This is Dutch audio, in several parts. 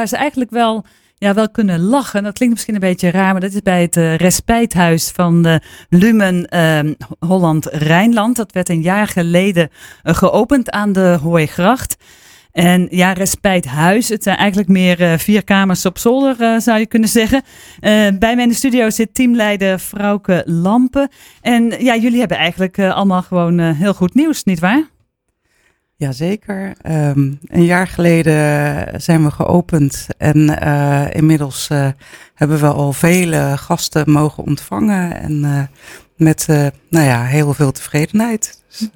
Waar ze eigenlijk wel, ja, wel kunnen lachen. Dat klinkt misschien een beetje raar, maar dat is bij het uh, respijthuis van uh, Lumen uh, Holland-Rijnland. Dat werd een jaar geleden uh, geopend aan de Hooigracht. En ja, respijthuis. Het zijn eigenlijk meer uh, vier kamers op zolder, zou je kunnen zeggen. Bij mij in de studio zit teamleider Frauke Lampen. En ja, jullie hebben eigenlijk allemaal gewoon heel goed nieuws, nietwaar? Jazeker. Um, een jaar geleden zijn we geopend en inmiddels hebben we al vele gasten mogen ontvangen. En met nou ja, heel veel tevredenheid. Dus,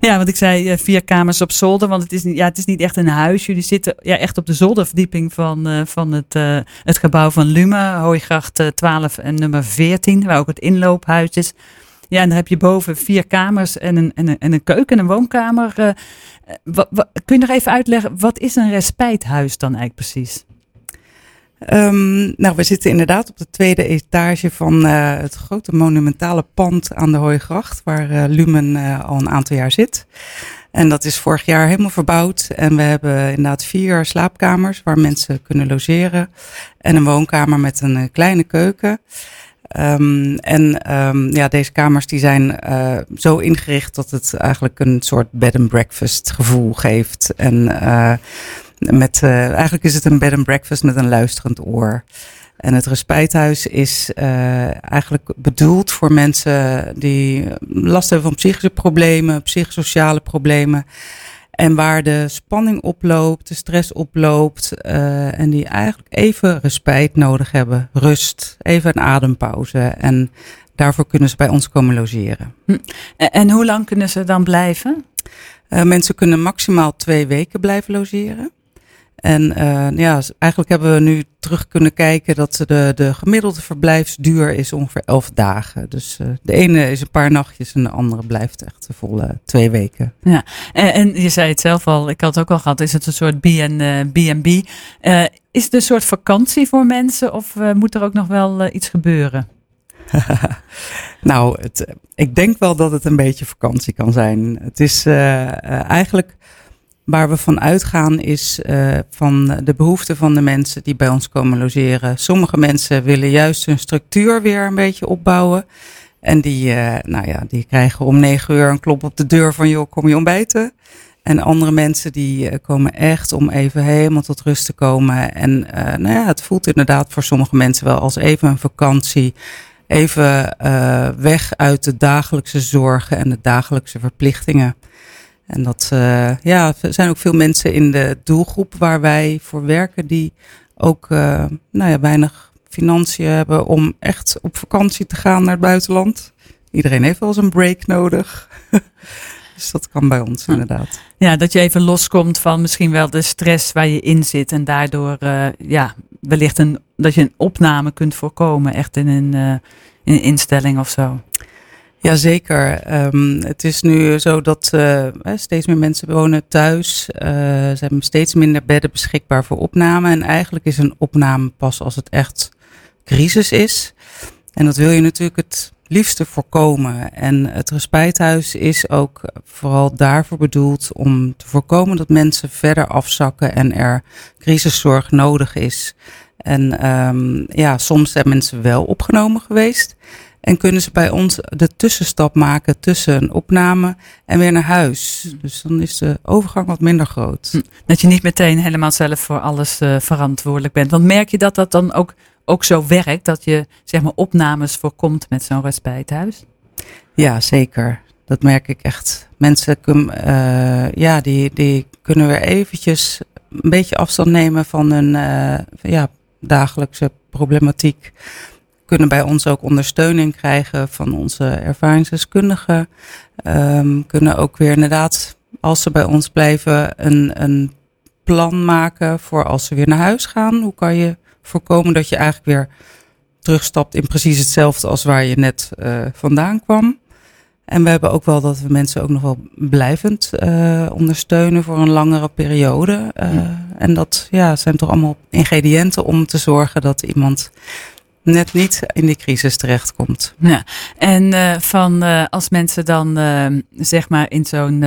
ja, want ik zei vier kamers op zolder, want het is, niet, ja, het is niet echt een huis. Jullie zitten ja, echt op de zolderverdieping van, van het, het gebouw van Lume, Hooigracht 12 en nummer 14, waar ook het inloophuis is. Ja, en dan heb je boven vier kamers en een, en een, en een keuken, een woonkamer. Wat, wat, kun je nog even uitleggen, wat is een respijthuis dan eigenlijk precies? Um, nou, we zitten inderdaad op de tweede etage van uh, het grote monumentale pand aan de Hooigracht, waar Lumen al een aantal jaar zit. En dat is vorig jaar helemaal verbouwd. En we hebben inderdaad vier slaapkamers waar mensen kunnen logeren. En een woonkamer met een kleine keuken. Um, en um, ja, deze kamers die zijn uh, zo ingericht dat het eigenlijk een soort bed and breakfast gevoel geeft. En uh, met, uh, eigenlijk is het een bed and breakfast met een luisterend oor. En het respijthuis is eigenlijk bedoeld voor mensen die last hebben van psychische problemen, psychosociale problemen. En waar de spanning oploopt, de stress oploopt. Uh, en die eigenlijk even respijt nodig hebben. Rust, even een adempauze. En daarvoor kunnen ze bij ons komen logeren. Hm. En hoe lang kunnen ze dan blijven? Uh, mensen kunnen maximaal twee weken blijven logeren. En uh, ja, eigenlijk hebben we nu terug kunnen kijken dat de, de gemiddelde verblijfsduur is ongeveer elf dagen. Dus uh, de ene is een paar nachtjes en de andere blijft echt de volle twee weken. Ja, en, en je zei het zelf al, ik had het ook al gehad, is het een soort B&B? Uh, is het een soort vakantie voor mensen of moet er ook nog wel iets gebeuren? nou, het, ik denk wel dat het een beetje vakantie kan zijn. Het is eigenlijk Waar we van uitgaan is uh, van de behoeften van de mensen die bij ons komen logeren. Sommige mensen willen juist hun structuur weer een beetje opbouwen. En die, uh, nou ja, die krijgen om negen uur een klop op de deur van joh, kom je ontbijten? En andere mensen die uh, komen echt om even helemaal tot rust te komen. En nou ja, het voelt inderdaad voor sommige mensen wel als even een vakantie. Even weg uit de dagelijkse zorgen en de dagelijkse verplichtingen. En dat uh, ja, er zijn ook veel mensen in de doelgroep waar wij voor werken die ook uh, nou ja, weinig financiën hebben om echt op vakantie te gaan naar het buitenland. Iedereen heeft wel eens een break nodig. dus dat kan bij ons inderdaad. Ja, dat je even loskomt van misschien wel de stress waar je in zit en daardoor uh, ja, wellicht een, dat je een opname kunt voorkomen echt in een, in een instelling of zo. Jazeker. Um, het is nu zo dat uh, steeds meer mensen wonen thuis. Uh, ze hebben steeds minder bedden beschikbaar voor opname. En eigenlijk is een opname pas als het echt crisis is. En dat wil je natuurlijk het liefste voorkomen. En het respijthuis is ook vooral daarvoor bedoeld om te voorkomen dat mensen verder afzakken en er crisiszorg nodig is. En um, ja, soms zijn mensen wel opgenomen geweest. En kunnen ze bij ons de tussenstap maken tussen een opname en weer naar huis. Hm. Dus dan is de overgang wat minder groot. Hm. Dat je niet meteen helemaal zelf voor alles uh, verantwoordelijk bent. Want merk je dat dat dan ook, ook zo werkt? Dat je zeg maar opnames voorkomt met zo'n respijthuis? Ja, zeker. Dat merk ik echt. Mensen uh, ja, die, die kunnen weer eventjes een beetje afstand nemen van hun uh, ja, dagelijkse problematiek kunnen bij ons ook ondersteuning krijgen van onze ervaringsdeskundigen. Um, kunnen ook weer inderdaad, als ze bij ons blijven, een, een plan maken voor als ze weer naar huis gaan. Hoe kan je voorkomen dat je eigenlijk weer terugstapt in precies hetzelfde als waar je net uh, vandaan kwam. En we hebben ook wel dat we mensen ook nog wel blijvend uh, ondersteunen voor een langere periode. Uh, en dat ja, zijn toch allemaal ingrediënten om te zorgen dat iemand net niet in die crisis terechtkomt. Ja, en uh, van uh, als mensen dan uh, zeg maar in zo'n.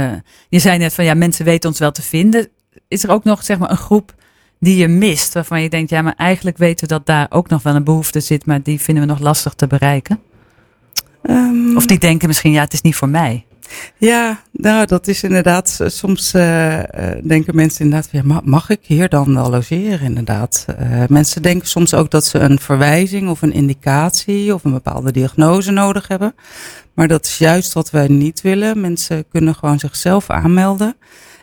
je zei net van ja, mensen weten ons wel te vinden. Is er ook nog zeg maar een groep die je mist, waarvan je denkt, ja, maar eigenlijk weten we dat daar ook nog wel een behoefte zit, maar die vinden we nog lastig te bereiken? Um, of die denken misschien, ja, het is niet voor mij. Ja, nou, dat is inderdaad. Soms uh, denken mensen inderdaad, ja, mag ik hier dan wel logeren? Inderdaad. Mensen denken soms ook dat ze een verwijzing of een indicatie of een bepaalde diagnose nodig hebben. Maar dat is juist wat wij niet willen. Mensen kunnen gewoon zichzelf aanmelden.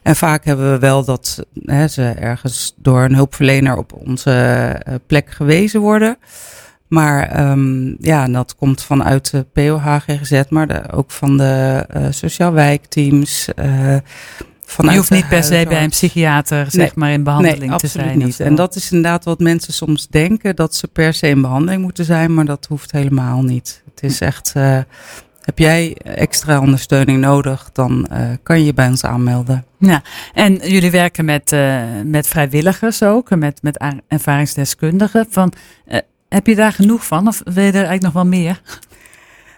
En vaak hebben we wel dat hè, ze ergens door een hulpverlener op onze plek gewezen worden. Maar um, ja, dat komt vanuit de POH GGZ, maar de, ook van de uh, sociaal wijkteams. Uh, je hoeft niet per se bij een psychiater zeg maar in behandeling nee, te zijn. Niet. En dat is inderdaad wat mensen soms denken, dat ze per se in behandeling moeten zijn, maar dat hoeft helemaal niet. Het is echt, uh, heb jij extra ondersteuning nodig, dan uh, kan je je bij ons aanmelden. Ja, en jullie werken met, uh, met vrijwilligers ook, met, met ervaringsdeskundigen. Van, heb je daar genoeg van of wil je er eigenlijk nog wel meer?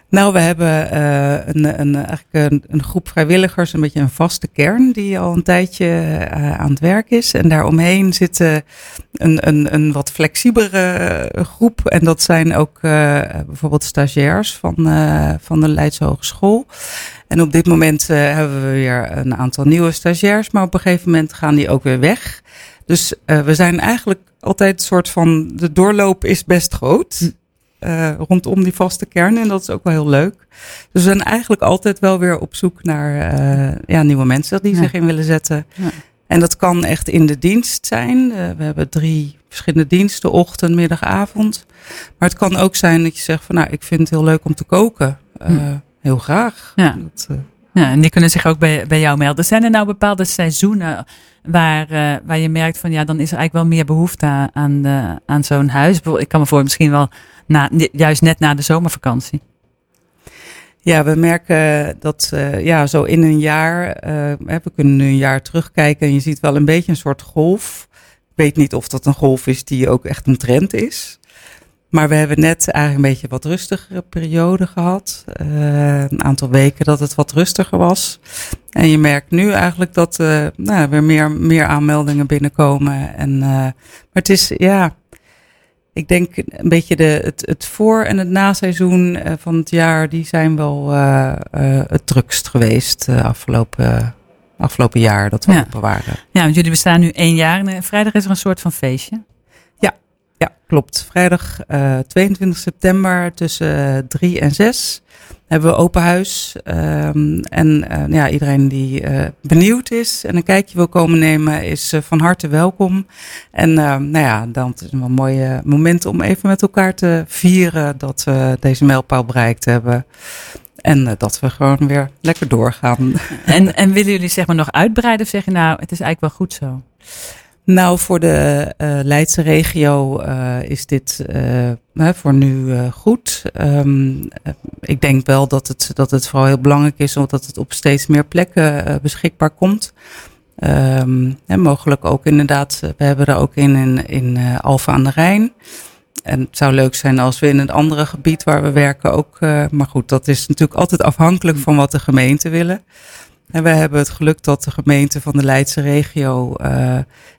Nou, we hebben uh, een, een, eigenlijk een, een, groep vrijwilligers, een beetje een vaste kern, die al een tijdje uh, aan het werk is. En daaromheen zit een, een, een wat flexibelere groep. En dat zijn ook uh, bijvoorbeeld stagiairs van, van de Leidse Hogeschool. En op dit moment hebben we weer een aantal nieuwe stagiairs, maar op een gegeven moment gaan die ook weer weg. Dus we zijn eigenlijk altijd een soort van, de doorloop is best groot. Uh, rondom die vaste kern. En dat is ook wel heel leuk. Dus we zijn eigenlijk altijd wel weer op zoek naar uh, ja, nieuwe mensen die zich in willen zetten. Ja. En dat kan echt in de dienst zijn. Uh, we hebben drie verschillende diensten, ochtend, middag, avond. Maar het kan ook zijn dat je zegt van nou, ik vind het heel leuk om te koken. Hm. Heel graag. Ja. Dat, ja, en die kunnen zich ook bij, bij jou melden. Zijn er nou bepaalde seizoenen waar, uh, waar je merkt van ja, dan is er eigenlijk wel meer behoefte aan, de, aan zo'n huis? Ik kan me voor misschien wel na, juist net na de zomervakantie. Ja, we merken dat uh, ja, zo in een jaar, uh, we kunnen nu een jaar terugkijken en je ziet wel een beetje een soort golf. Ik weet niet of dat een golf is die ook echt een trend is. Maar we hebben net eigenlijk een beetje wat rustigere periode gehad. Uh, een aantal weken dat het wat rustiger was. En je merkt nu eigenlijk dat uh, nou, er meer, meer aanmeldingen binnenkomen. En, uh, maar het is, ja, ik denk een beetje de, het, het voor- en het naseizoen van het jaar, die zijn wel het drukst geweest afgelopen, afgelopen jaar dat we ja. open waren. Ja, want jullie bestaan nu één jaar en vrijdag is er een soort van feestje. Ja, klopt. Vrijdag uh, 22 september tussen 3 en 6 hebben we open huis. Um, en uh, ja, iedereen die benieuwd is en een kijkje wil komen nemen, is van harte welkom. En nou ja, dan is het een mooi moment om even met elkaar te vieren dat we deze mijlpaal bereikt hebben. En dat we gewoon weer lekker doorgaan. En, en willen jullie zeg maar nog uitbreiden of zeggen nou, het is eigenlijk wel goed zo? Nou, voor de uh, Leidse regio uh, is dit uh, voor nu goed. Um, ik denk wel dat het, dat het vooral heel belangrijk is, omdat het op steeds meer plekken beschikbaar komt. En mogelijk ook inderdaad, we hebben er ook in in, in Alphen aan de Rijn. En het zou leuk zijn als we in een andere gebied waar we werken ook. maar goed, dat is natuurlijk altijd afhankelijk van wat de gemeenten willen. En we hebben het geluk dat de gemeente van de Leidse regio uh,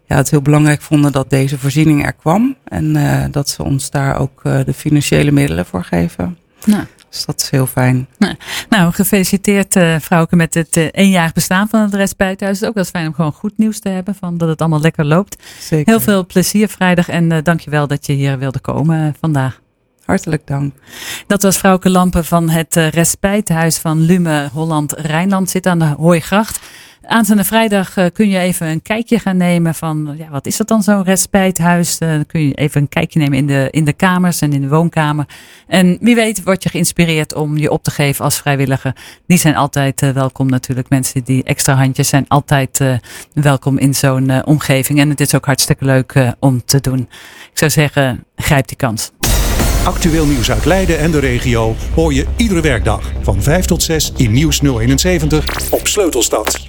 ja, het heel belangrijk vonden dat deze voorziening er kwam. En uh, dat ze ons daar ook uh, de financiële middelen voor geven. Nou. Dus dat is heel fijn. Nou, nou gefeliciteerd uh, vrouwke met het eenjarig bestaan van het Respijthuis. Het is ook wel fijn om gewoon goed nieuws te hebben van dat het allemaal lekker loopt. Zeker. Heel veel plezier vrijdag en uh, dankjewel dat je hier wilde komen vandaag. Hartelijk dank. Dat was vrouwke Lampen van het uh, Respijthuis van Lume Holland-Rijnland. Zit aan de Hooigracht. Aanstaande vrijdag uh, kun je even een kijkje gaan nemen van, ja, wat is dat dan zo'n respijthuis? Uh, dan kun je even een kijkje nemen in de, in de kamers en in de woonkamer. En wie weet word je geïnspireerd om je op te geven als vrijwilliger. Die zijn altijd welkom natuurlijk. Mensen die extra handjes zijn altijd welkom in zo'n omgeving. En het is ook hartstikke leuk om te doen. Ik zou zeggen, grijp die kans. Actueel nieuws uit Leiden en de regio hoor je iedere werkdag van 5 tot 6 in Nieuws 071 op Sleutelstad.